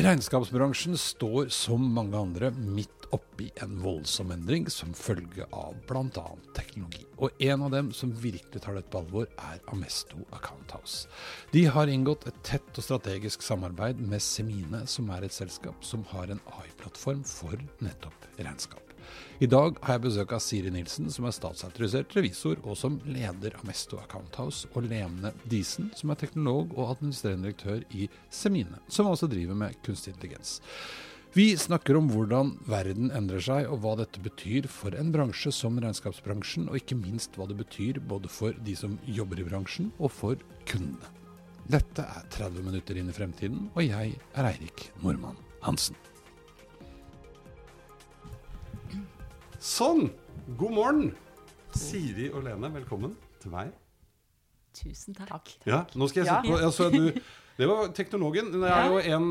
Regnskapsbransjen står som mange andre midt oppi en voldsom endring som følge av bl.a. teknologi. Og en av dem som virkelig tar dette på alvor, er Amesto Account House. De har inngått et tett og strategisk samarbeid med Semine, som er et selskap som har en AI-plattform for nettopp regnskap. I dag har jeg besøk av Siri Nilsen, som er statsautorisert revisor, og som leder Amesto Account House, og Lene Disen, som er teknolog og administrerende direktør i Semine, som altså driver med kunstig intelligens. Vi snakker om hvordan verden endrer seg, og hva dette betyr for en bransje som regnskapsbransjen, og ikke minst hva det betyr både for de som jobber i bransjen, og for kundene. Dette er 30 minutter inn i fremtiden, og jeg er Eirik Normann Hansen. Sånn! God morgen! Siri og Lene, velkommen til meg. Tusen takk. Ja, nå skal jeg se på altså, du, Det var teknologen. Det er jo en,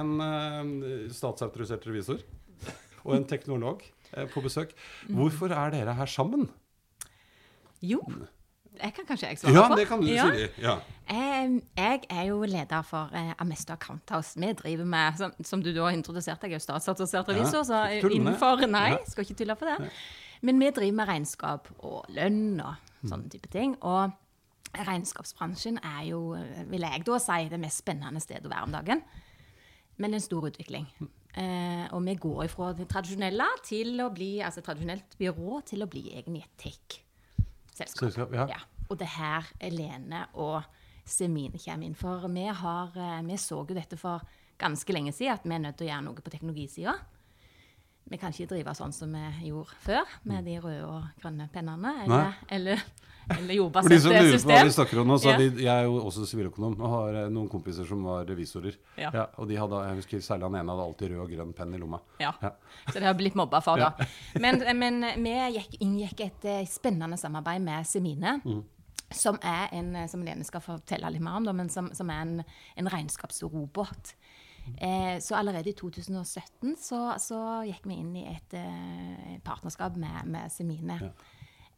en eh, statsautorisert revisor og en teknolog eh, på besøk. Mm. Hvorfor er dere her sammen? Jo, jeg kan kanskje jeg svare Ja, på. det kan du, Ja. Siri. Ja. Jeg er jo leder for eh, Amesto Account House. Vi driver med, som, som du da har introdusert, jeg er jo statsautorisert revisor, så innenfor Nei, Ja. skal ikke tulle på det. Men vi driver med regnskap og lønn og Mm. sånne type ting. Og regnskapsbransjen er jo, vil jeg da si, det mest spennende stedet å være om dagen. Men en stor utvikling. Eh, og vi går ifra det tradisjonelle til å bli, altså tradisjonelt byrå til å bli egentlig et tech-selskap. Selskap, ja. Ja. Og det er her Lene og Semine kommer inn for. Vi, har, eh, vi så jo dette for ganske lenge siden, at vi er nødt til å gjøre noe på teknologisida. Vi kan ikke drive sånn som vi gjorde før, med de røde og grønne pennene. Eller, eller, eller For de som lurer på hva vi system. snakker om nå, så Ja. de, jeg er jo også siviløkonom og har eh, noen kompiser som var revisorer. Ja. og de hadde, jeg husker særlig han ene hadde alltid rød og grønn penn i lomma. Ja. Ja. Så det har blitt mobba for, da. Men, men vi gikk, inngikk et eh, spennende samarbeid med Semine. Som er en, eh, som Lene skal fortelle litt mer om, da, men som, som er en, en regnskapsrobot. Eh, så allerede i 2017 så, så gikk vi inn i et eh, partnerskap med, med Semine.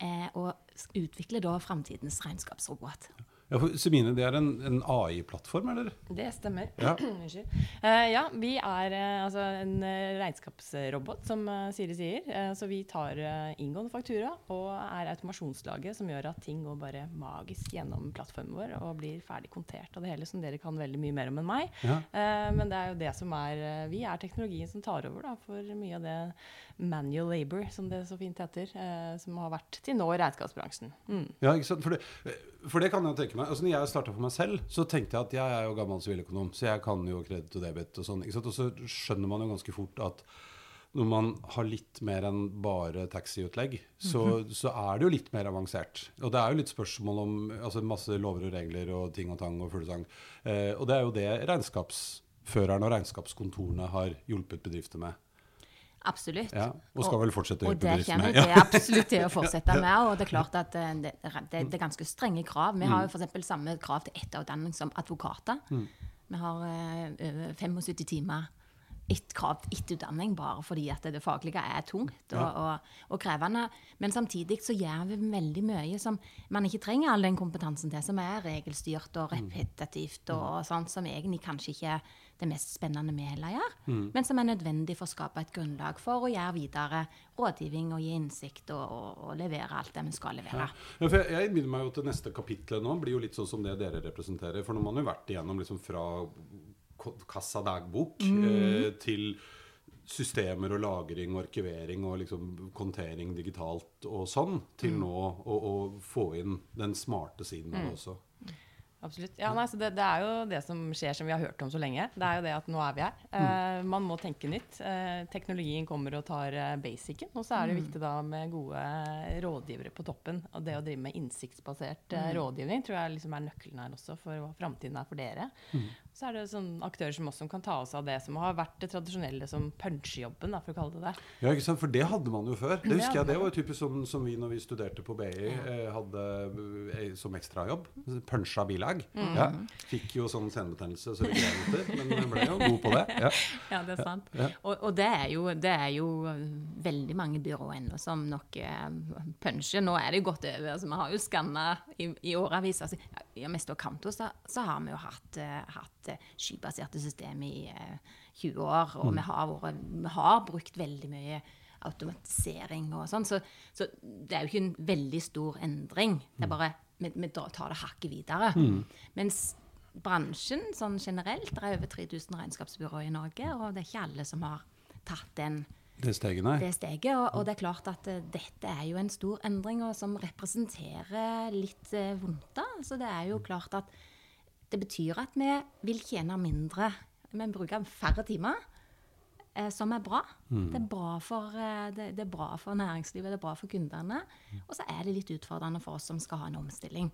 Eh, og utvikler da framtidens regnskapsrobot. Ja, for Semine, det er en, en AI-plattform, eller? Det stemmer. Ja. Unnskyld. Uh, ja, vi er uh, altså en eh, regnskapsrobot, som uh, Siri sier. Så vi tar inngående faktura og er automasjonslaget som gjør at ting går bare magisk gjennom plattformen vår og blir ferdig kontert av det hele, som dere kan veldig mye mer om enn meg. Ja. Men det er jo det som er Vi er teknologien som tar over da, for mye av det manual labor, som det så fint heter, eh, som har vært til nå i regnskapsbransjen. Mm. Ja, ikke sant? For det, for det kan jeg tenke meg. Altså, når jeg starta for meg selv, så tenkte jeg at jeg er jo gammel siviløkonom, så jeg kan jo kreditt og debit og sånn. Og så skjønner man jo ganske fort at når man har litt mer enn bare taxiutlegg, så, så er det jo litt mer avansert. Og det er jo litt spørsmål om altså masse lover og regler og ting og tang og fuglesang. Eh, og det er jo det regnskapsførerne og regnskapskontorene har hjulpet bedrifter med. Absolutt. Ja, og skal vel fortsette å Og det kommer det absolutt til å fortsette med. Og det er klart at eh, det, det, det er ganske strenge krav. Vi har Mm. jo f.eks. samme krav til etterutdanning som advokater. Vi har eh, over 75 timer ett krav til etterutdanning bare fordi at det faglige er tungt og, og, og krevende. Men samtidig så gjør vi veldig mye som man ikke trenger all den kompetansen til, som er regelstyrt og repetitivt og sånt, som egentlig kanskje ikke er det mest spennende vi heller gjør, men som er nødvendig for å skape et grunnlag for å gjøre videre rådgivning og gi innsikt og, og, og levere alt det vi skal levere. Ja, for jeg, innbiller meg jo det neste kapitlet nå blir jo litt sånn som det dere representerer. For nå har man jo vært igjennom liksom fra ko- kassa dagbok eh, til systemer og lagring og arkivering og liksom kontering digitalt og sånn, til nå å, få inn den smarte siden av det også. Absolutt. Ja, nei, så det, det er jo det som skjer som vi har hørt om så lenge. Det er jo det at nå er vi her. Eh, man må tenke nytt. Eh, teknologien kommer og tar eh, basicen. Og så er det viktig da med gode rådgivere på toppen. Og det å drive med innsiktsbasert eh, rådgivning tror jeg liksom er nøkkelen her også for hva framtiden er for dere. Så er det sånn aktører som oss som kan ta oss av det som har vært det tradisjonelle som punchjobben, for å kalle det det. Ja, ikke sant? For det hadde man jo før. Det husker jeg, det var jo typisk som, som vi når vi studerte på BI, eh, hadde eh, som ekstrajobb. Puncha bilag. Ja. Fikk jo sånn senebetennelse så det grein etter, men jeg ble jo god på det. Ja. Ja, det er sant. Ja. Og, og det, er jo, det er jo eh, veldig mange byråer ennå som nok punsjer. Nå er det jo gått over. altså Vi har jo skanna i, i årevis. Altså, ja, Mesto Kanto så, så har vi jo hatt, hatt eh, skybaserte system i uh, 20 år. Og vi, har vært, vi har brukt veldig mye automatisering og sånn. Så, så det er jo ikke en veldig stor endring. Det er bare vi, vi tar det hakket videre. Mens bransjen sånn generelt, det er over 3000 regnskapsbyråer i Norge, og det er ikke alle som har tatt den, Det steget, nei. det steget. Og, og det er klart at uh, dette er jo en stor endring, og som representerer litt uh, vondt. da. Så det er jo klart at det betyr at vi vil tjene mindre. Vi bruker færre timer, eh, som er bra. Det, er bra for, eh, det, det er bra for næringslivet, det er bra for kundene. Og så er det litt utfordrende for oss som skal ha en omstilling.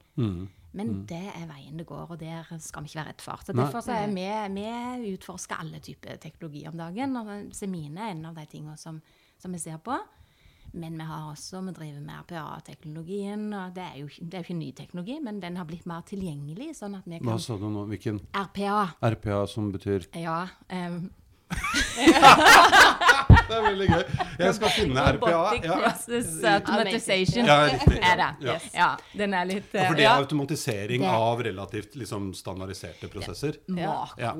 Men det er veien det går, og der skal vi ikke være redd for. Så Derfor så er vi, vi utforsker alle typer teknologi om dagen. og Semine er en av de tingene som, som vi ser på. Men vi har også, vi driver med RPA-teknologien. og Det er jo det er ikke ny teknologi, men den har blitt mer tilgjengelig. sånn at vi kan... Hva sa du nå? Hvilken RPA, RPA som betyr ja. Um, Det er veldig gøy. Jeg skal finne RPA. Robotic Ja. Process Automatization Ja, riktig. er det. Ja. Ja, den er litt Ja, For det er automatisering av relativt liksom, standardiserte prosesser. makro. Ja,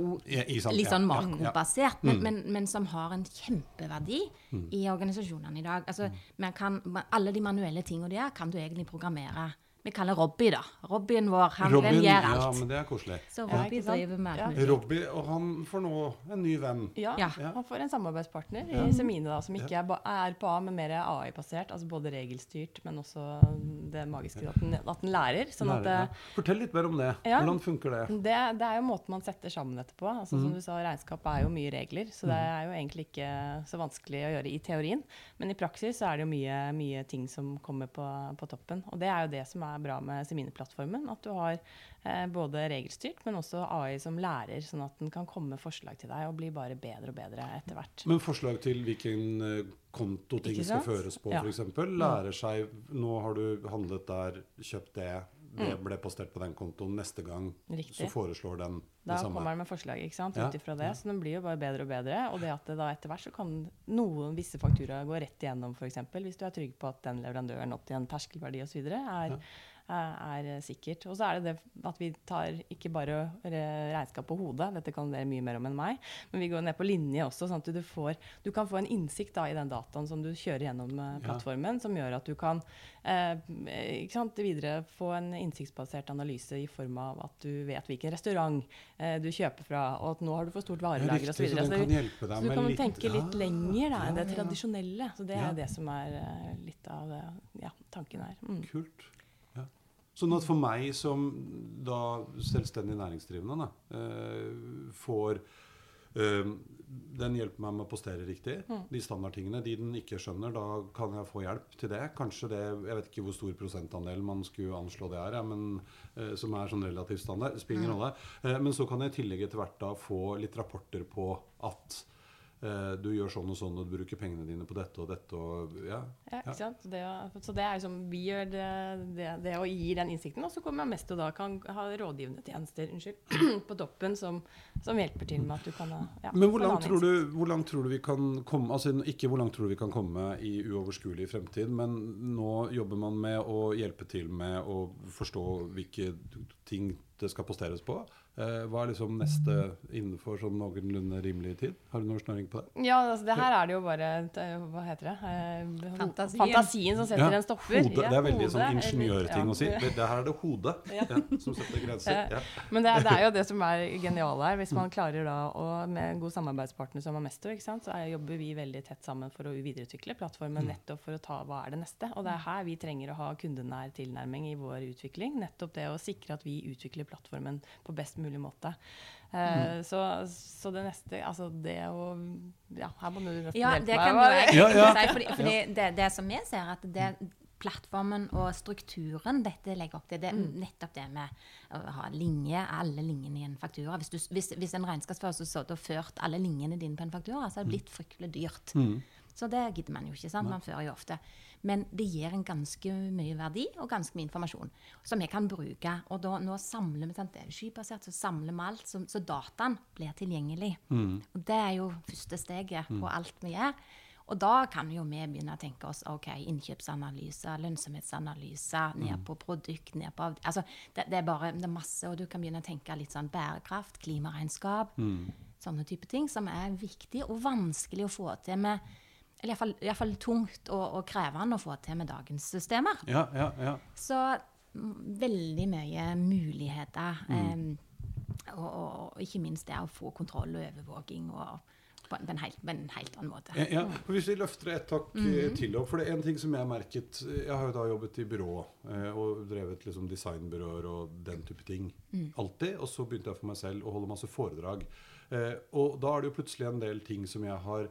litt sånn ja, ja, ja. makrobasert, men, men, men som har en kjempeverdi i organisasjonene i dag. Altså, man kan, alle de manuelle tingene der kan du egentlig programmere. Vi kaller Robbie, da. Robbien vår, han Robin, den alt. ja, men det er koselig. Så Ja, Robbie ikke driver med Ja. Robbie, og han får nå en ny venn. Ja, Ja. han får en samarbeidspartner i Semine, da, som ikke er, på A, men mer AI-basert. Altså både regelstyrt, men også det magiske at den, at den lærer. Sånn Lærer, at, ja. Fortell litt mer om det. Ja. Hvordan funker det? det, det er jo måten man setter sammen dette på. Altså, Mm. Som du sa, regnskap er jo mye regler, så det er jo egentlig ikke så vanskelig å gjøre i teorien. Men i praksis så er det jo mye, mye ting som kommer på, på toppen. Og det er jo det som er bra med Semine-plattformen. At du har eh, både regelstyrt, men også AI som lærer, sånn at den kan komme med forslag til deg og bli bare bedre og bedre etter hvert. Men forslag til hvilken eh, konto ting skal føres på, Ja. f.eks. Lærer seg Nå har du handlet der, kjøpt det, det ble postert på den kontoen. Neste gang Mm. Riktig. så foreslår den Da det samme. kommer den med forslag ikke sant? Ut ifra det. Så den blir jo bare bedre og bedre. Og det at det da etter hvert så kan noen visse fakturaer gå rett igjennom, f.eks. Hvis du er trygg på at den leverandøren opp til en terskelverdi osv. Er, er, er sikkert. Og så er det det at vi tar ikke bare regnskap på hodet, dette kan dere mye mer om enn meg, men vi går ned på linje også, sånn at du, får, du kan få en innsikt da i den dataen som du kjører gjennom plattformen, plattformen, som gjør at du kan eh, sant, videre få en innsiktsbasert analyse i form av at du vet hvilken restaurant eh, du kjøper fra, og at nå har du for stort Ja, varelager osv. så den kan så du kan litt tenke litt ja, lenger da, enn ja, det tradisjonelle. Så det Ja. er det som er eh, litt av eh, ja, tanken her. Mm. Kult. Sånn at for meg som da selvstendig næringsdrivende da, eh, får eh, Den hjelper meg med å postere riktig. Mm. De standardtingene. De den ikke skjønner, da kan jeg få hjelp til det. Kanskje det Jeg vet ikke hvor stor prosentandel man skulle anslå det er, ja, men, eh, som er sånn relativt standard. Spiller ingen rolle. Eh, men så kan jeg i tillegg etter hvert da få litt rapporter på at du gjør sånn og sånn, og du bruker pengene dine på dette og dette og ja. Ja, ikke sant? Så det, er så det er liksom, vi gjør det, det, det og gir den innsikten, og så kommer mest og da kan ha rådgivende tjenester unnskyld, på toppen som, som hjelper til med at du kan ha ja, Men hvor langt, tror du, hvor langt tror du vi kan komme Altså ikke hvor langt tror du vi kan komme i uoverskuelig fremtid, men nå jobber man med å hjelpe til med å forstå hvilke ting det skal posteres på. Eh, hva er liksom neste innenfor sånn noenlunde rimelig tid? Har du noe snøring på det? Ja, altså det her er det jo bare eh, Hva heter det? Eh, Fantasien. Fantasien som setter Ja, en stopper. Hode. Det er veldig hode, sånn ingeniørting ja. å si. Det, det her er det hodet Ja. ja, som setter grenser. Men det er, det er jo det som er geniale her. Hvis man klarer da å, med en god samarbeidspartner som Amesto, ikke sant, så er, jobber vi veldig tett sammen for å videreutvikle plattformen nettopp for å ta hva er det neste. Og det er her vi trenger å ha kundenær tilnærming i vår utvikling. Nettopp det å sikre at vi utvikler plattformen på best mulig måte. Eh, så, så det neste Altså det å Ja, her må du nesten Ja, det meg. kan jeg Ja, ja. si. Fordi, fordi det, det som vi ser, at det plattformen og strukturen dette legger opp til, det er nettopp det med å ha linje, alle linjene i en faktura. Hvis, du, hvis, hvis en regnskapsfører hadde ført alle linjene dine på en faktura, så hadde det blitt fryktelig dyrt. Så det gidder man jo ikke. sant? Man fører jo ofte. Men det gir en ganske mye verdi og ganske mye informasjon som vi kan bruke. Og da, nå samler vi, sant? det er skybasert, så samler vi alt, så, så dataen blir tilgjengelig. Og det er jo første steget på alt vi gjør. Og da kan jo vi begynne å tenke oss ok, innkjøpsanalyser, lønnsomhetsanalyser, ned på produkt, ned på altså, det, det er bare det er masse, og du kan begynne å tenke litt sånn bærekraft, klimaregnskap, sånne type ting som er viktig og vanskelig å få til med eller iallfall, iallfall tungt og, og krevende å få til med dagens systemer. Ja, ja, ja. Så mm, veldig mye muligheter. eh, og, og, og ikke minst det å få kontroll og overvåking og på en, helt, på en helt annen måte. Ja. Hvis vi løfter et takk eh, til opp, for det er en ting som jeg merket Jeg har jo da jobbet i byrå eh, og drevet liksom designbyråer og den type ting alltid. Og så begynte jeg for meg selv å holde masse foredrag. Eh, og da er det jo plutselig en del ting som jeg har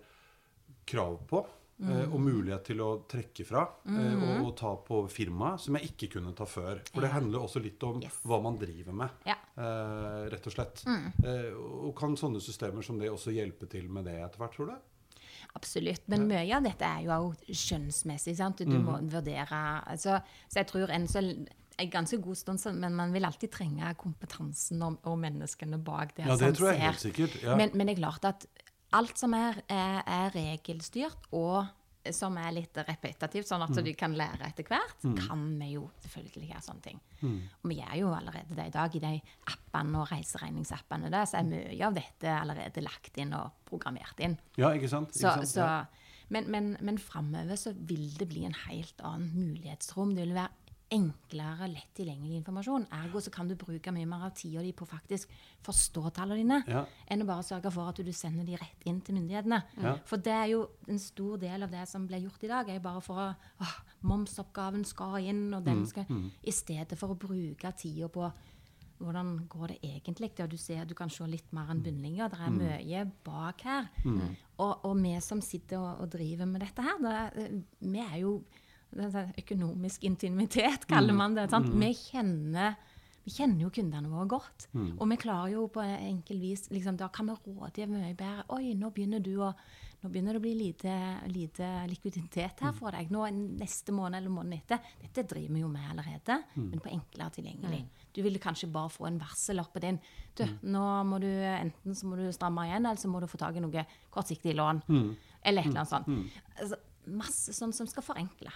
krav på. eh, Og mulighet til å trekke fra eh, og, og ta på firmaet, som jeg ikke kunne ta før. For det handler også litt om Yes. hva man driver med, Ja. eh, rett og slett. Eh, og kan sånne systemer som det også hjelpe til med det etter hvert, tror du? Absolutt. Men mye av dette er jo skjønnsmessig. sant? Du må vurdere altså, Så jeg tror en så en ganske god stund, men man vil alltid trenge kompetansen og, og menneskene bak det. Ja, det tror jeg helt sikkert. Ja. Men, men det er klart at alt som er, er, er regelstyrt, og som er litt repetitivt, sånn at du kan lære etter hvert, kan vi jo selvfølgelig gjøre sånne ting. Og vi gjør jo allerede det i dag i de appene og reiseregningsappene. Der, så er mye av dette allerede lagt inn og programmert inn. Ja, ikke sant? Ikke sant? så, så, men men, men framover så vil det bli en helt annen mulighetsrom. Det vil være enklere, lett tilgjengelig informasjon. Ergo så kan du bruke mye mer av tida di på faktisk forstå tallene dine, Ja. enn å bare sørge for at du sender de rett inn til myndighetene. Ja. For det er jo en stor del av det som ble gjort i dag, er jo bare for å åh, Momsoppgaven skal inn, og Mm, den skal I stedet for å bruke tida på hvordan går det egentlig? Du ser du kan se litt mer enn bunnlinja. Det er mye bak her. Og, og vi som sitter og, og driver med dette her, det er, vi er jo Økonomisk intimitet, kaller man det. Sant? Vi, kjenner, vi kjenner jo kundene våre godt. Og vi klarer jo på enkel vis liksom, Da kan vi rådgi mye bedre. Oi, nå begynner du å nå begynner det å bli lite, lite likviditet her for deg. Nå Neste måned eller måneden etter. Dette driver vi jo med allerede, men på enklere tilgjengelig. Du ville kanskje bare få en varsellappe din. Du, nå må du enten så må du stramme igjen, eller så må du få tak i noe kortsiktig lån. Eller et eller annet sånt. Altså, masse sånn som skal forenkle.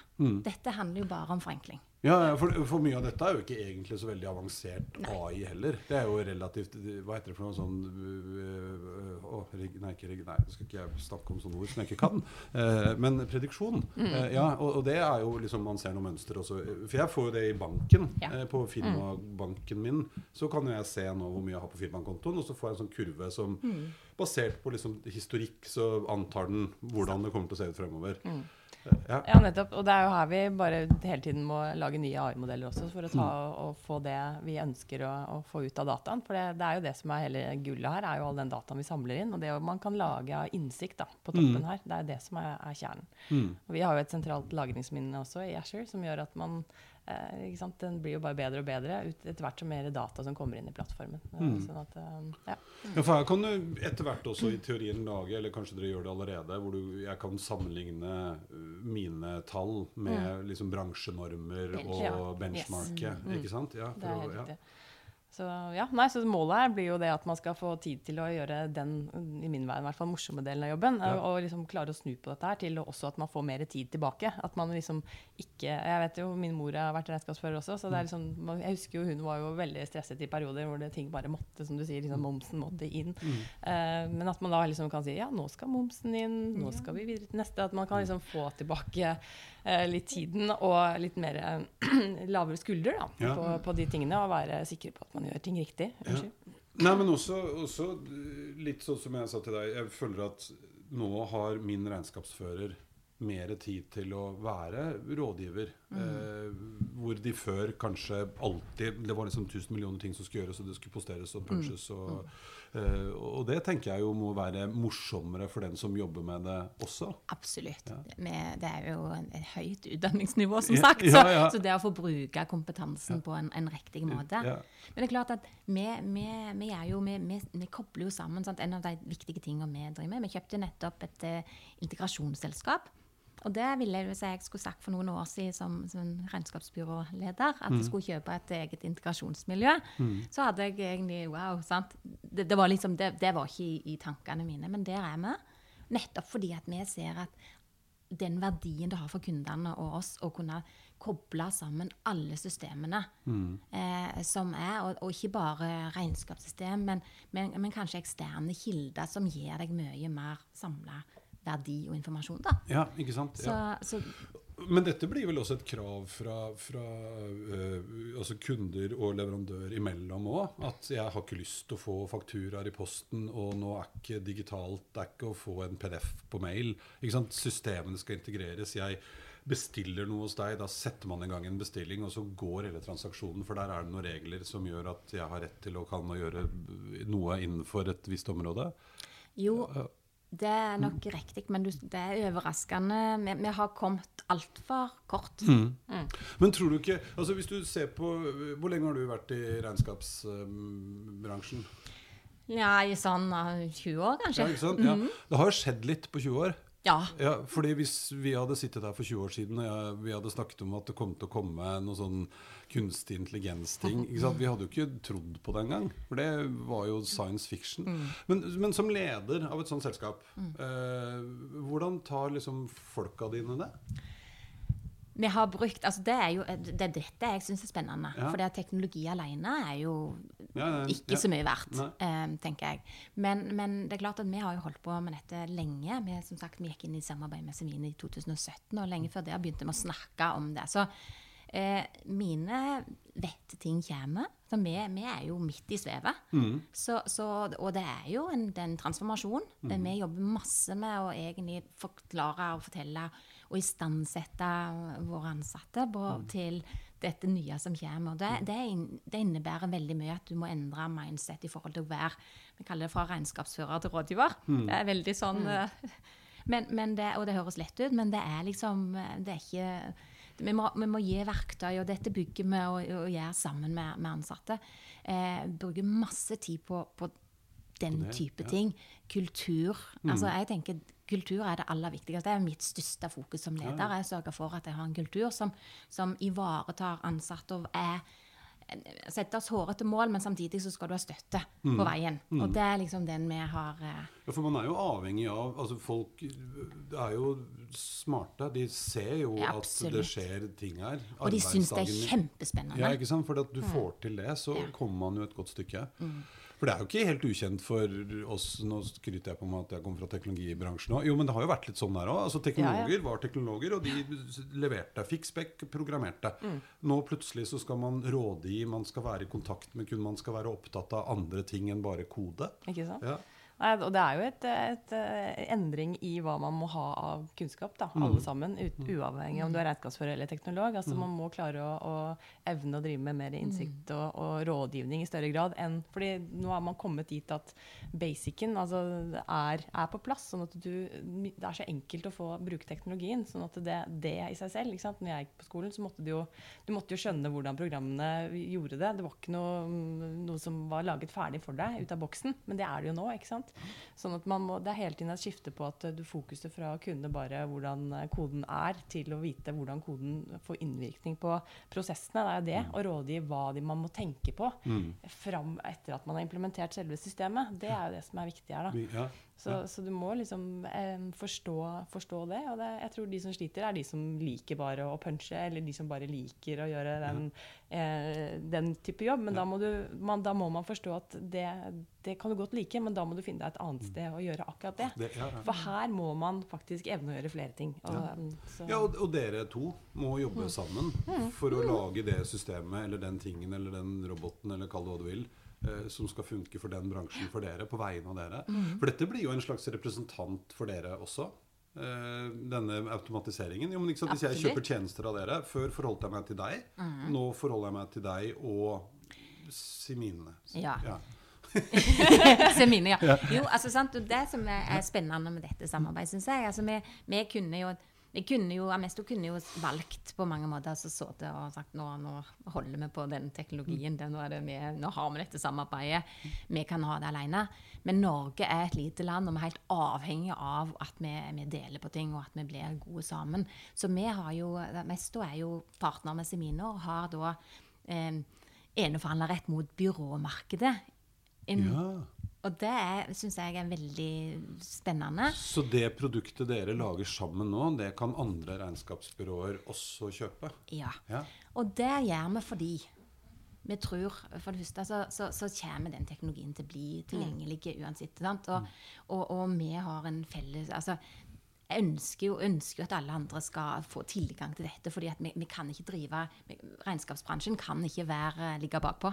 Dette handler jo bare om forenkling. Ja, for, for mye av dette er jo ikke egentlig så veldig avansert AI heller. Det er jo relativt Hva heter det for noe sånn øh, øh, å, reg- Nei, ikke reg, nei, skal ikke jeg snakke om sånne ord som jeg ikke kan. Eh, men prediksjon. Eh, ja, og, og det er jo liksom Man ser noe mønster også. For jeg får jo det i banken. Ja. Eh, på firmabanken min så kan jo jeg se nå hvor mye jeg har på firmakontoen, og så får jeg en sånn kurve som Basert på liksom historikk så antar den hvordan det kommer til å se ut fremover. Eh, Ja. Ja, nettopp. Og det er jo her vi bare hele tiden må lage nye AI-modeller også, for å ta Mm. og, få det vi ønsker å, å få ut av dataen. For det, det er jo det som er hele gullet her, er jo all den dataen vi samler inn. Og det man kan lage av innsikt da, på toppen her, det er det som er, er kjernen. Mm. Og vi har jo et sentralt lagringsminne også i Asher, som gjør at man? Den blir jo bare bedre og bedre etter hvert som mer data som kommer inn i plattformen. Eh, Mm. Sånn at, eh, ja. Ja, for her kan du etter hvert også i teorien lage, eller kanskje dere gjør det allerede, hvor du, jeg kan sammenligne mine tall med liksom bransjenormer og ja. benchmarke. Mm. Ikke sant? Ja, Det er å- riktig. Så, ja, nei, så målet her blir jo det at man skal få tid til å gjøre den i min verden, i hvert fall morsomme delen av jobben. Ja. Og liksom klare å snu på dette her til også at man får mer tid tilbake. At man liksom ikke Jeg vet jo, min mor har vært regnskapsfører også, så det er liksom, jeg husker jo hun var jo veldig stresset i perioder hvor det ting bare måtte, som du sier, liksom momsen måtte inn. Eh, men at man da liksom kan si ja, nå skal momsen inn, nå skal vi videre til neste. At man kan liksom få tilbake eh, litt tiden og litt mer eh, lavere skulder da, Ja. på, på de tingene, og være sikre på at man gjør ting riktig. Ja. Nei, men også, også eh, litt sånn som jeg sa til deg. Jeg føler at nå har min regnskapsfører mer tid til å være rådgiver. Eh, hvor de før kanskje alltid Det var liksom tusen millioner ting som skulle gjøres, og det skulle posteres og punches. Og, eh, og det tenker jeg jo må være morsommere for den som jobber med det også. Absolutt. Ja. Det er jo et høyt utdanningsnivå, som sagt. ja, Så, ja. så det å få bruke kompetansen på en, en riktig måte. Men det er klart at vi, vi, vi, jo, vi kobler jo sammen sant? en av de viktige tingene vi driver med. Vi kjøpte nettopp et uh, integrasjonsselskap. Og det ville jeg, hvis jeg skulle sagt for noen år siden som, som regnskapsbyråleder, at jeg skulle kjøpe et eget integrasjonsmiljø, så hadde jeg egentlig Wow, sant. Det, det, var, liksom, det, det var ikke i, i tankene mine, men der er vi. Nettopp fordi at vi ser at den verdien det har for kundene og oss å kunne koble sammen alle systemene eh, som er, og, og ikke bare regnskapssystem, men, men, men kanskje eksterne kilder som gir deg mye mer samla verdi og informasjon. Da. Ja, ikke sant? Så, Ja. så Men dette blir vel også et krav fra, fra øh, altså kunder og leverandør imellom òg? At jeg har ikke lyst til å få fakturaer i posten, og nå er ikke digitalt, det er ikke å få en PDF på mail. Ikke sant? Systemene skal integreres. Jeg bestiller noe hos deg, da setter man i gang en bestilling, og så går hele transaksjonen, for der er det noen regler som gjør at jeg har rett til å kan gjøre noe innenfor et visst område. jo, det er nok riktig, men det er overraskende. Vi, vi har kommet altfor kort. Men tror du ikke altså Hvis du ser på Hvor lenge har du vært i regnskapsbransjen? Ja, i sånn eh, 20 år, kanskje. Ja? Ja. Det har skjedd litt på 20 år. Ja. Ja, fordi Hvis vi hadde sittet her for 20 år siden og vi hadde snakket om at det kom til å komme noe sånn kunstig intelligens-ting? Vi hadde jo ikke trodd på det engang. For det var jo science fiction. Men, men som leder av et sånt selskap, eh, hvordan tar liksom folka dine det? Vi har brukt, altså Det er jo det er dette jeg syns er spennende. Ja. For teknologi alene er jo Ja, ja, ikke så mye verdt, eh, tenker jeg. Men, men det er klart at vi har jo holdt på med dette lenge. Vi, som sagt, vi gikk inn i samarbeid med Semine i 2017, og lenge før det begynte vi å snakke om det. Så eh, mine vette ting kommer. Så vi, vi er jo midt i svevet. Mm. Så, så, og det er jo en, det er en transformasjon. Mm. Vi jobber masse med å egentlig forklare og fortelle og istandsette våre ansatte på, Mm. til dette nye som kommer. Og det, det, inn- det innebærer veldig mye at du må endre mindset i forhold til å være Vi kaller det fra regnskapsfører til rådgiver. Mm. Det er veldig sånn eh, men, men det, Og det høres lett ut, men det er liksom eh, Det er ikke vi må, vi må gi verktøy, og dette bygger vi og, og gjør sammen med, med ansatte. Eh, bruker masse tid på, på den det, type ja. ting. Kultur. Altså, jeg tenker Kultur er det aller viktigste. Det er mitt største fokus som leder. Jeg sørger for at jeg har en kultur som, som ivaretar ansatte og er setter oss hårete mål, men samtidig så skal du ha støtte Mm. på veien. Og det er liksom den vi har eh, Ja, for man er jo avhengig av altså Folk er jo smarte. De ser jo Ja, at det skjer ting her. Og de syns det er kjempespennende. Ja, ikke sant? For at du får til det, så Ja. kommer man jo et godt stykke. For det er jo ikke helt ukjent for oss Nå skryter jeg på meg at jeg kommer fra teknologibransjen òg. Jo, men det har jo vært litt sånn der òg. Altså, teknologer Ja, var teknologer, og de leverte. Fikk spekk, programmerte. Mm. Nå plutselig så skal man rådgi, man skal være i kontakt med kunden, man skal være opptatt av andre ting enn bare kode. Ikke sant? Ja. Og det er jo et, et, eh, endring i hva man må ha av kunnskap, da, Mm. alle sammen. Ut, uavhengig om du er regnskapsfører eller teknolog. Altså Man må klare å, å evne å drive med mer innsikt og, og rådgivning i større grad. enn, fordi nå har man kommet dit at basicen altså, er, er på plass. sånn at du, Det er så enkelt å få bruke teknologien. sånn at det, det i seg selv ikke sant? Når jeg gikk på skolen, så måtte du jo, du måtte jo skjønne hvordan programmene gjorde det. Det var ikke noe, noe som var laget ferdig for deg ut av boksen, men det er det jo nå. ikke sant? Sant? Sånn at man må, Det er hele tiden et skifte på at du fokuser fra å kunne bare hvordan eh, koden er, til å vite hvordan koden får innvirkning på prosessene. Det er jo det. Å rådgi hva de, man må tenke på fram etter at man har implementert selve systemet. Det er jo det som er viktig her. da. Ja. Så, så du må liksom eh, forstå, forstå det. Og det, jeg tror de som sliter, er de som liker bare å punche, eller de som bare liker å gjøre den, eh, den type jobb. Men da, må du, man, da må man forstå at det, det kan du godt like, men da må du finne deg et annet sted å gjøre akkurat det. Det, ja, ja. For her må man faktisk evne å gjøre flere ting. Og, um, så, Ja, og, og dere to må jobbe sammen for å lage det systemet eller den tingen eller den roboten eller kall det hva du vil, eh, som skal funke for den bransjen for dere, på vegne av dere. For dette blir jo en slags representant for dere også. Eh, denne automatiseringen. Jo, men ikke sant? Hvis jeg kjøper tjenester av dere Før forholdt jeg meg til deg. Nå forholder jeg meg til deg og Simine. Ja. Ja. Semine, ja. Jo, altså sant, Det som er, er spennende med dette samarbeidet, syns jeg altså, vi, vi kunne jo vi kunne jo, Amesto kunne jo valgt på mange måter altså sittet og sagt nå, nå holder vi på den teknologien, det, nå, det vi, nå har vi dette samarbeidet, vi kan ha det alene. Men Norge er et lite land, og vi er helt avhengig av at vi, vi deler på ting og at vi blir gode sammen. Så vi har jo, Amesto er jo partner med Semino og har da eh, eneforhandlerrett mot byråmarkedet. En, ja. Og det syns jeg er veldig spennende. Så det produktet dere lager sammen nå, det kan andre regnskapsbyråer også kjøpe? Ja. Ja. Og det gjør vi fordi vi tror For det første så, så, så kommer den teknologien til å bli tilgjengelig uansett. Og, og, og vi har en felles altså, jeg ønsker jo, ønsker jo at alle andre skal få tilgang til dette. fordi vi, vi kan ikke drive Regnskapsbransjen kan ikke være, ligge bakpå.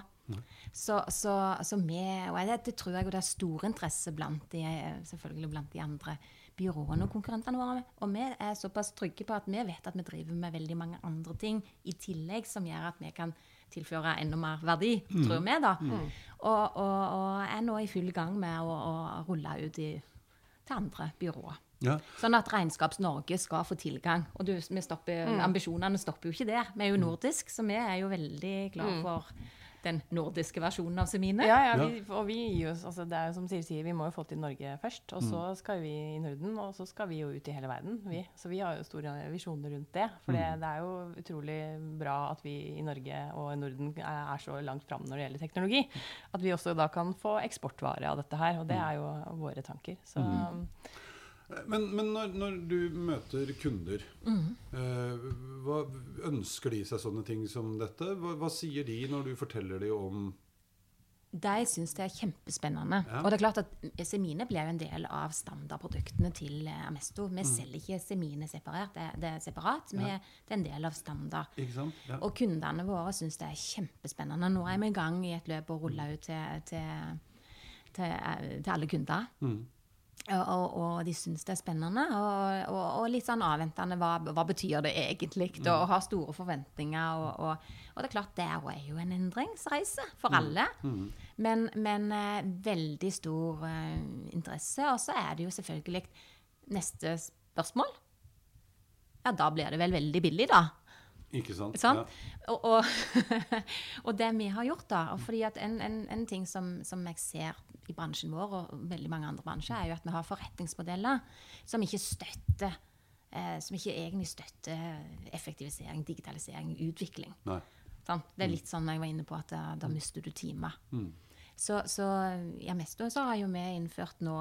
Så, så, så med, og det, det tror jeg det er stor interesse blant de, selvfølgelig blant de andre byråene og konkurrentene våre. Og vi er såpass trygge på at vi vet at vi driver med veldig mange andre ting i tillegg som gjør at vi kan tilføre enda mer verdi, tror vi, da. Og, og, og er nå i full gang med å, å rulle ut i, til andre byråer. Ja. Sånn at Regnskaps-Norge skal få tilgang. Og du, vi stopper, ambisjonene stopper jo ikke der. Vi er jo nordisk, så vi er jo veldig glad for den nordiske versjonen av Semine. Ja, ja, vi, og vi gir oss, altså det er jo som Siri sier, vi må jo få til Norge først. Og så skal vi i Norden, og så skal vi jo ut i hele verden. Vi. Så vi har jo store visjoner rundt det. For det, det er jo utrolig bra at vi i Norge og i Norden er, er så langt fram når det gjelder teknologi. At vi også da kan få eksportvare av dette her. Og det er jo våre tanker. Så Men, men når, når du møter kunder, eh, hva ønsker de seg sånne ting som dette? Hva, hva sier de når du forteller dem om De syns det er kjempespennende. Ja. Og det er klart at Semine blir en del av standardproduktene til eh, Amesto. Vi selger ikke Semine separert, det, det er separat. Vi, Det er en del av standard. Ja. Og kundene våre syns det er kjempespennende. Nå er vi i gang i et løp og ruller ut til, til, til, eh, til alle kunder. Og, og, og de syns det er spennende. Og, og, og litt sånn avventende. Hva, hva betyr det egentlig? Og har store forventninger. Og, det er klart, det er jo en endringsreise for alle. Men, men eh, veldig stor eh, interesse. Og så er det jo selvfølgelig neste spørsmål. Ja, da blir det vel veldig billig, da. Ikke sant? Sant? Og, og, og det vi har gjort, da fordi at en, en, en ting som, som jeg ser i bransjen vår og veldig mange andre bransjer, er jo at vi har forretningsmodeller som ikke støtter eh, Som ikke egentlig støtter effektivisering, digitalisering, utvikling. Sant? Det er litt sånn jeg var inne på, at da, da mister du timer. Så, så ja, mest av så har jo vi innført nå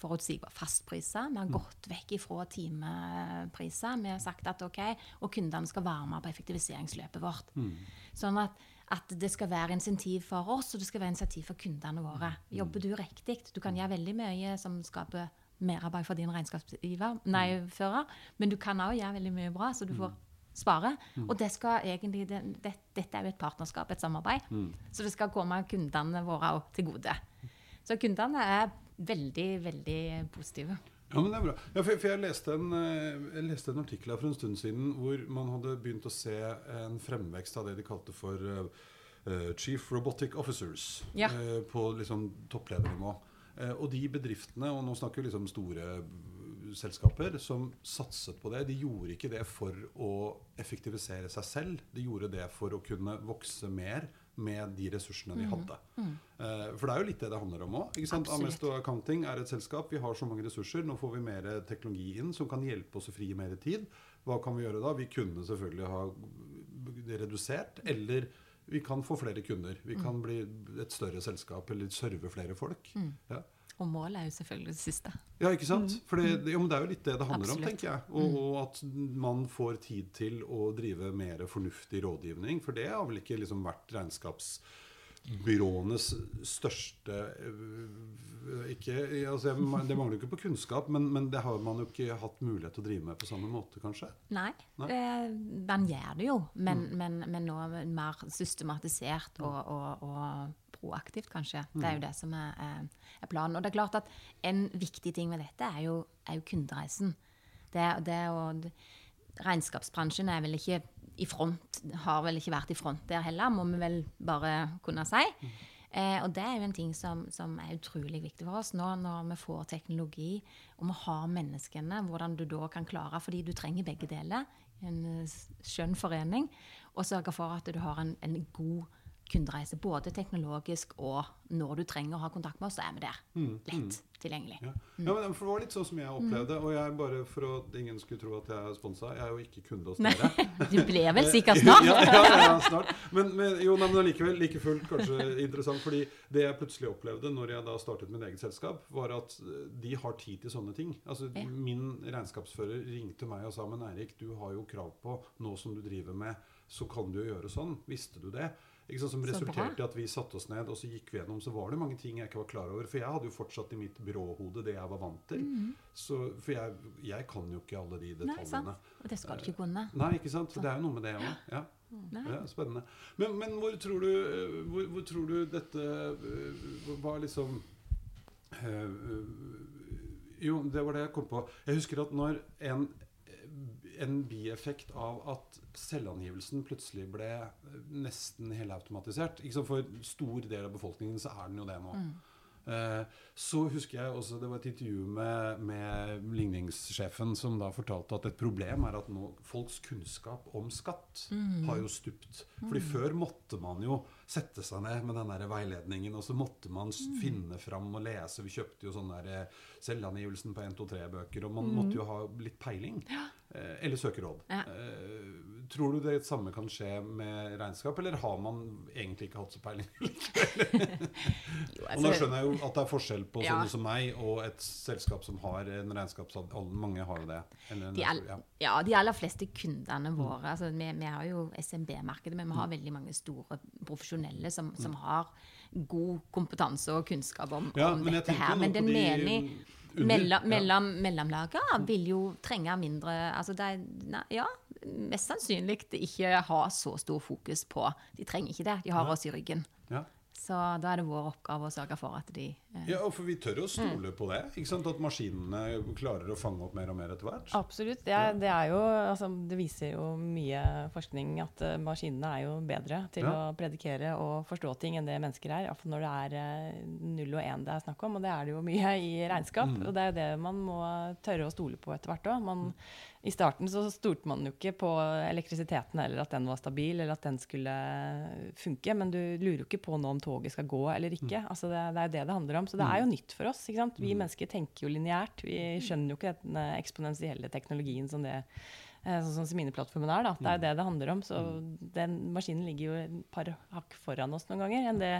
forutsigbare fastpriser. Vi har gått vekk ifra timepriser. Vi har sagt at ok, og kundene skal være med på effektiviseringsløpet vårt. Sånn at, at det skal være insentiv for oss, og det skal være insentiv for kundene våre. Jobber du riktig, du kan gjøre veldig mye som skaper merarbeid for din regnskapsgiver, nei, fører, men du kan òg gjøre veldig mye bra, så du får spare. Og det skal egentlig, det, det, dette er jo et partnerskap, et samarbeid, så det skal komme kundene våre òg til gode. Så kundene er veldig, veldig positive. Ja, men det er bra. Ja, for, for jeg, leste en, eh, jeg leste en artikkel her for en stund siden hvor man hadde begynt å se en fremvekst av det de kalte for eh, Chief Robotic Officers Ja. uh, på liksom toppledernivå. Uh, og de bedriftene, og nå snakker vi liksom store selskaper, som satset på det, de gjorde ikke det for å effektivisere seg selv. De gjorde det for å kunne vokse mer med de ressursene de vi hadde. Mm. for det er jo litt det det handler om òg. Amesto Accounting er et selskap. Vi har så mange ressurser. Nå får vi mer teknologi inn som kan hjelpe oss å frie mer tid. Hva kan vi gjøre da? Vi kunne selvfølgelig ha redusert, eller vi kan få flere kunder. Vi kan bli et større selskap eller serve flere folk. Ja. Og målet er jo selvfølgelig det siste. Ja, ikke sant? For det, jo, men det er jo litt det det handler om, tenker jeg. Og, og at man får tid til å drive mer fornuftig rådgivning. For det har vel ikke liksom vært regnskapsbyråenes største øh, ikke, altså, Det mangler jo ikke på kunnskap, men, men det har man jo ikke hatt mulighet til å drive med på samme måte, kanskje. Nei, Nei. Eh, man gjør det jo, men, men, men nå mer systematisert og, og, og proaktivt, kanskje. Det er jo det som er, er- er planen. Og det er klart at en viktig ting med dette er jo, er jo kundereisen. Det, det å, regnskapsbransjen er vel ikke i front, har vel ikke vært i front der heller, må vi vel bare kunne si. Eh, og det er jo en ting som, som er utrolig viktig for oss nå når vi får teknologi og vi har menneskene, hvordan du da kan klare, fordi du trenger begge deler, en eh, skjønn forening, og sørge for at du har en, en god kundereise, både teknologisk og når du trenger å ha kontakt med oss, så er vi der. Lett tilgjengelig. Ja. ja, men Det var litt sånn som jeg opplevde. Og jeg bare for at ingen skulle tro at jeg er sponsa, jeg er jo ikke kunde hos dere. du ble vel sikkert snart. ja, ja, ja, snart. Men, men, jo, nei, men likevel, like fullt kanskje interessant. fordi det jeg plutselig opplevde når jeg da startet mitt eget selskap, var at eh, de har tid til sånne ting. Altså, Ja. Min regnskapsfører ringte meg og sa men Erik, du har jo krav på nå som du driver med, så kan du jo gjøre sånn. Visste du det? Ikke sant, som resulterte i at vi satte oss ned og så gikk vi gjennom, så var det mange ting jeg ikke var klar over. For jeg hadde jo fortsatt i mitt byråhode det jeg var vant til. Så, for jeg, jeg kan jo ikke alle de detaljene. Nei. Og det skal du ikke kunne. Nei, ikke sant? Det er jo noe med det òg. Ja. Ja, spennende. Men, men hvor tror du eh, hvor, hvor tror du dette eh, var liksom eh, Jo, det var det jeg kom på. Jeg husker at når en, en bieffekt av at selvangivelsen plutselig ble eh, nesten helautomatisert? For stor del av befolkningen så er den jo det nå. Mm. så husker jeg også det var et intervju med, med ligningssjefen som da fortalte at et problem er at nå folks kunnskap om skatt har jo stupt. Fordi før måtte man jo sette seg ned med den der veiledningen, og så måtte man mm. finne fram og lese. Vi kjøpte jo sånn der eh, selvangivelsen på 1, 2, 3-bøker, og man måtte jo ha litt peiling. Ja. eller søke råd. Ja. Eh, tror du det samme kan skje med regnskap, eller har man egentlig ikke hatt så peiling? Jo, Og nå altså, skjønner jeg jo at det er forskjell på Ja. sånne som meg og et selskap som har en regnskapsavdeling. Mange har jo det. En de, all, ja. ja, de aller fleste kundene våre altså vi, vi har jo SMB-markedet, men vi har veldig mange store profesjonelle som, som har god kompetanse og kunnskap om, Ja, om dette her. Men den de menig mellom, ja. mellom, mellomlaget vil jo trenge mindre altså det, er- nei, Ja, mest sannsynlig ikke ha så stor fokus på De trenger ikke det. De har oss i ryggen. Ja. Så da er det vår oppgave å sørge for at de eh, ja, for vi tør å stole Mm. på det. Ikke sant? At maskinene klarer å fange opp mer og mer etter hvert. Absolutt. Det, er, det, er jo, altså, det viser jo mye forskning at eh, maskinene er jo bedre til Ja. å predikere og forstå ting enn det mennesker er. Iallfall når det er eh, null og én det er snakk om, og det er det jo mye i regnskap. Mm. Og det er jo det man må tørre å stole på etter hvert òg. I starten så stolte man jo ikke på elektrisiteten eller at den var stabil eller at den skulle funke, men du lurer jo ikke på nå om toget skal gå eller ikke. Mm. Altså det, det er jo det det handler om. Så det er jo nytt for oss. Ikke sant? Vi mennesker tenker jo lineært. Vi skjønner jo ikke den eh, eksponentielle teknologien som det Sånn som Semineplattformen er. Da. Det er jo det det handler om. Så den maskinen ligger jo et par hakk foran oss noen ganger enn det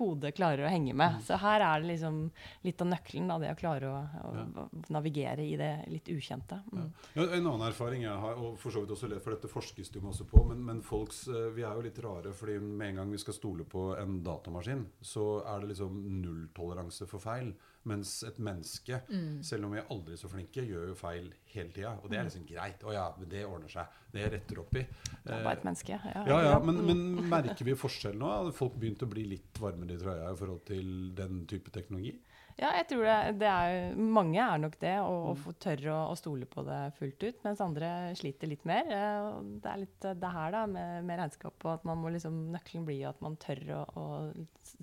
hodet klarer å henge med. Så her er det liksom litt av nøkkelen, da, det å klare å, å navigere i det litt ukjente. Mm. Ja, en annen erfaring jeg har, og for så vidt også lett, for dette forskes det jo masse på, men, men folks, eh, vi er jo litt rare, fordi med en gang vi skal stole på en datamaskin, så er det liksom nulltoleranse for feil. Mens et menneske, selv om vi er aldri så flinke, gjør jo feil hele tida. Og det er liksom greit. Å ja, men det ordner seg. Det retter opp i. Det er bare et menneske. Ja, Ja, ja, men, men merker vi forskjell nå? Har folk begynt å bli litt varmere i trøya i forhold til den type teknologi? Ja, jeg tror det, det er Mange er nok det, og, og får tørre å, å stole på det fullt ut. Mens andre sliter litt mer. Eh, Det er litt eh, det her da, med, med regnskap, og at man må liksom, nøkkelen blir at man tør å, å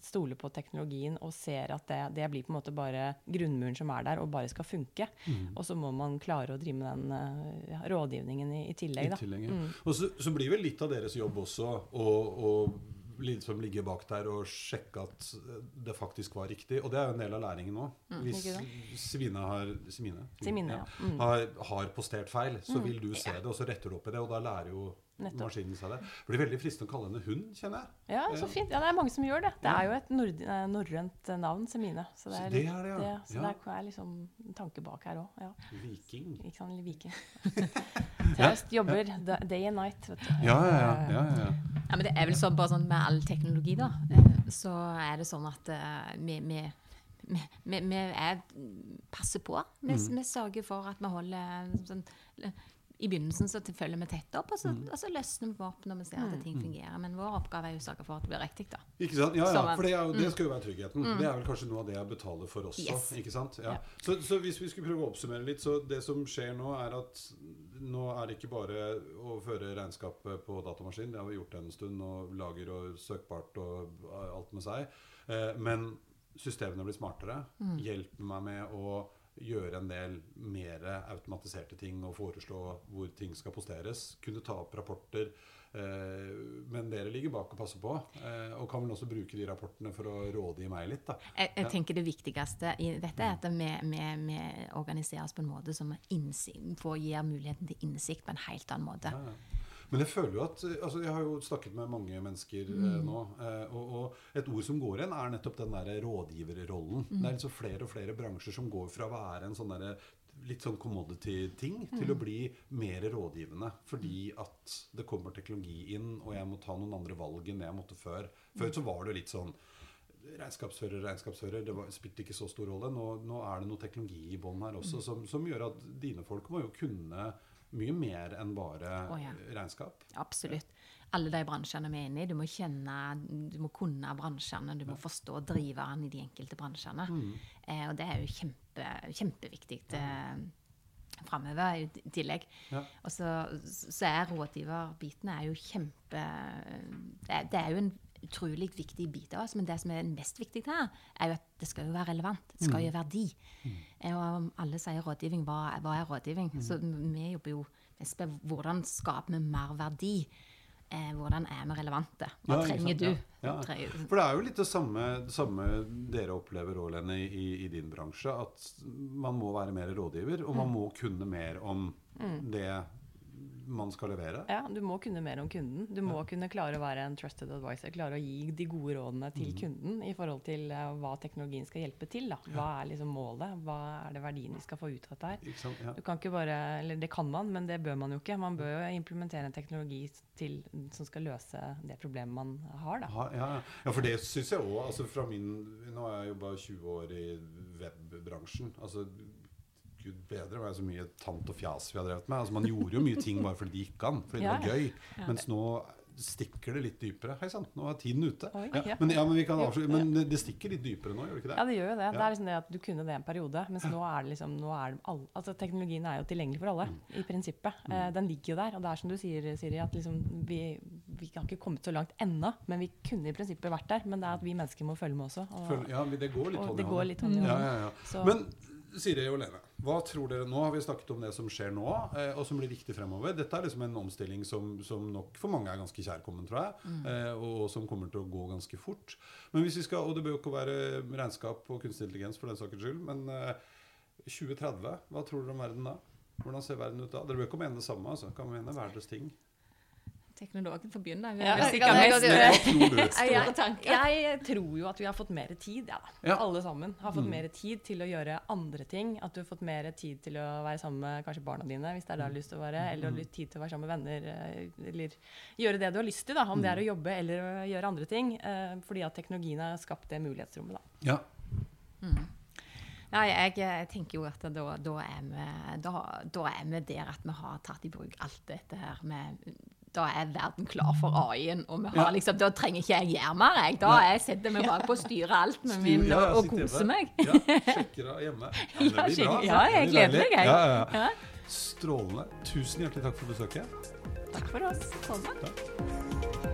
stole på teknologien og ser at det, det blir på en måte bare grunnmuren som er der, og bare skal funke. Og så må man klare å drive med den eh, ja, rådgivningen i, i tillegg. I tillegg, ja. Mm. Og så, så blir vel litt av deres jobb også å, å liksom ligge bak der og sjekke at det faktisk var riktig. Og det er jo en del av læringen. Hvis Mm, Hvis Svine har, Simine, Simine, ja. Mm. har, har postert feil, så vil du se det, og så retter du opp i det, og da lærer jo Nettopp. maskinen seg det. Det blir veldig fristende å kalle henne hund, kjenner jeg. Ja, så fint. Ja, det er mange som gjør det. Det er jo et eh, norrønt eh, navn, Semine. Så det Så er, det er det, ja. så Ja. det er liksom en tanke bak her òg. Ja. Viking. Ikke sant, viking. Seriøst, jobber day and night, vet du. Ja, ja, ja. ja, ja. Ja, men det er vel sånn, bare sånn med all teknologi, da. eh, Så er det sånn at vi, vi, vi, vi, vi er, passer på. Vi, mm. sørger for at vi holder sånn I begynnelsen så følger vi tett opp, og så, og så løsner vi opp når vi ser at ting fungerer. Men vår oppgave er jo å sørge for at det blir riktig, da. Ikke sant? Ja, ja, for det, er det skal jo være tryggheten. Det er vel kanskje noe av det jeg betaler for også. Yes. ikke sant? Ja. Så, så hvis vi skulle prøve å oppsummere litt, så det som skjer nå, er at nå er det ikke bare å føre regnskapet på datamaskin, det har vi gjort en stund, og lager og søkbart og alt med seg. Eh, men systemene blir smartere, hjelper meg med å gjøre en del mer automatiserte ting og foreslå hvor ting skal posteres. Kunne ta opp rapporter. Eh, men dere ligger bak og passer på, eh, og kan vel også bruke de rapportene for å rådgi meg litt. da. Jeg, jeg tenker Det viktigste i dette er at vi, vi, vi organiserer oss på en måte som innsikt, får, gir muligheten til innsikt på en helt annen måte. Ja, ja. Men jeg føler jo at altså Jeg har jo snakket med mange mennesker eh, nå, eh, og, og et ord som går igjen, er nettopp den der rådgiverrollen. Det er liksom flere og flere bransjer som går fra å være en sånn derre litt sånn commodity-ting til å bli mer rådgivende. Fordi at det kommer teknologi inn, og jeg må ta noen andre valg enn jeg måtte før. Før så var det litt sånn Regnskapsfører, regnskapsfører, det var, spilte ikke så stor rolle. Nå, nå er det noe teknologi i bånn her også som, som gjør at dine folk må jo kunne mye mer enn bare oh, ja. regnskap. Absolutt. Alle de bransjene vi er inne i. Du må kjenne, du må kunne bransjene, du må forstå driveren i de enkelte bransjene. Eh, og det er jo kjempe, kjempeviktig eh, framover i tillegg. Ja. Og så, så er rådgiverbiten er jo kjempe det er, det er jo en utrolig viktig bit av oss, men det som er mest viktig her, er jo at det skal jo være relevant. Det skal jo være verdi. Mm. Og alle sier rådgivning. Hva, hva er rådgivning? Så vi jobber jo mest med hvordan skaper vi mer verdi? Eh, hvordan er vi relevante? Hva Ja, trenger du? Ja, ja. For det er jo litt det samme, det samme dere opplever òg, Lene, i, i din bransje. At man må være mer rådgiver, og Mm. man må kunne mer om det man skal levere. Ja, du må kunne mer om kunden. Du må kunne klare å være en trusted advisor. Klare å gi de gode rådene til kunden i forhold til eh, hva teknologien skal hjelpe til. Da. Hva er liksom målet? Hva er det verdien vi skal få ut av dette her? Ja. Du kan ikke bare, eller Det kan man, men det bør man jo ikke. Man bør jo implementere en teknologi til, som skal løse det problemet man har. Da. Ha, ja, ja. ja, for det syns jeg òg. Altså fra min Nå har jeg jobba 20 år i webbransjen. Altså, Gud bedre, det var så mye tant og fjas vi har drevet med. Altså, man gjorde jo mye ting bare fordi det gikk an, fordi det var ja. gøy. Mens nå stikker det litt dypere. Hei sann, nå er tiden ute. Oi, ja, men, ja, men, vi kan Jo, avslutte, men det- det stikker litt dypere nå, gjør det ikke det? Ja, det gjør jo det. Det er liksom det at Du kunne det en periode, mens nå er det liksom nå er det all, altså Teknologien er jo tilgjengelig for alle, i prinsippet. Eh, den ligger jo der. Og det er som du sier, Siri, at liksom vi, vi har ikke kommet så langt ennå. Men vi kunne i prinsippet vært der. Men det er at vi mennesker må følge med også. Og, Føl- ja, det går litt hånd i hånd. går litt hånd i Ja, ja, ja. Men Siri og Lene, hva tror dere nå? Har vi snakket om det som skjer nå, eh, og som blir viktig fremover. Dette er liksom en omstilling som, som nok for mange er ganske kjærkommen, tror jeg. Eh, og som kommer til å gå ganske fort. Men hvis vi skal, Og det bør jo ikke være regnskap og kunstig intelligens for den saks skyld, men eh, 2030, hva tror dere om verden da? Hvordan ser verden ut da? Dere bør ikke mene det samme, altså. Kan mene hver deres ting. Teknologen får begynne. Vi Ja, det sikkert jeg mest- tanker. Jeg tror jo at vi har fått mer tid, ja, da. Ja. Alle sammen har fått mer tid til å gjøre andre ting. At du har fått mer tid til å være sammen med kanskje barna dine, hvis det er det du har lyst til å være. Eller litt tid til å være sammen med venner. eh, Eller gjøre det du har lyst til, da. Om det er å jobbe eller å gjøre andre ting. eh, Fordi at teknologien har skapt det mulighetsrommet, da. Ja. Nei, jeg, jeg tenker jo at da, da, er vi, da, da er vi der at vi har tatt i bruk alt dette her med Da er verden klar for AI-en, og vi har liksom, da trenger ikke jeg gjøre mer. Jeg. Da jeg setter meg bak på å styre alt med min Ja, og, og koser meg. Ja, sjekker av hjemme. Ja, det blir bra. Ja, jeg gleder meg, jeg. Ja. Strålende. Tusen hjertelig takk for besøket. Takk for oss. Takk.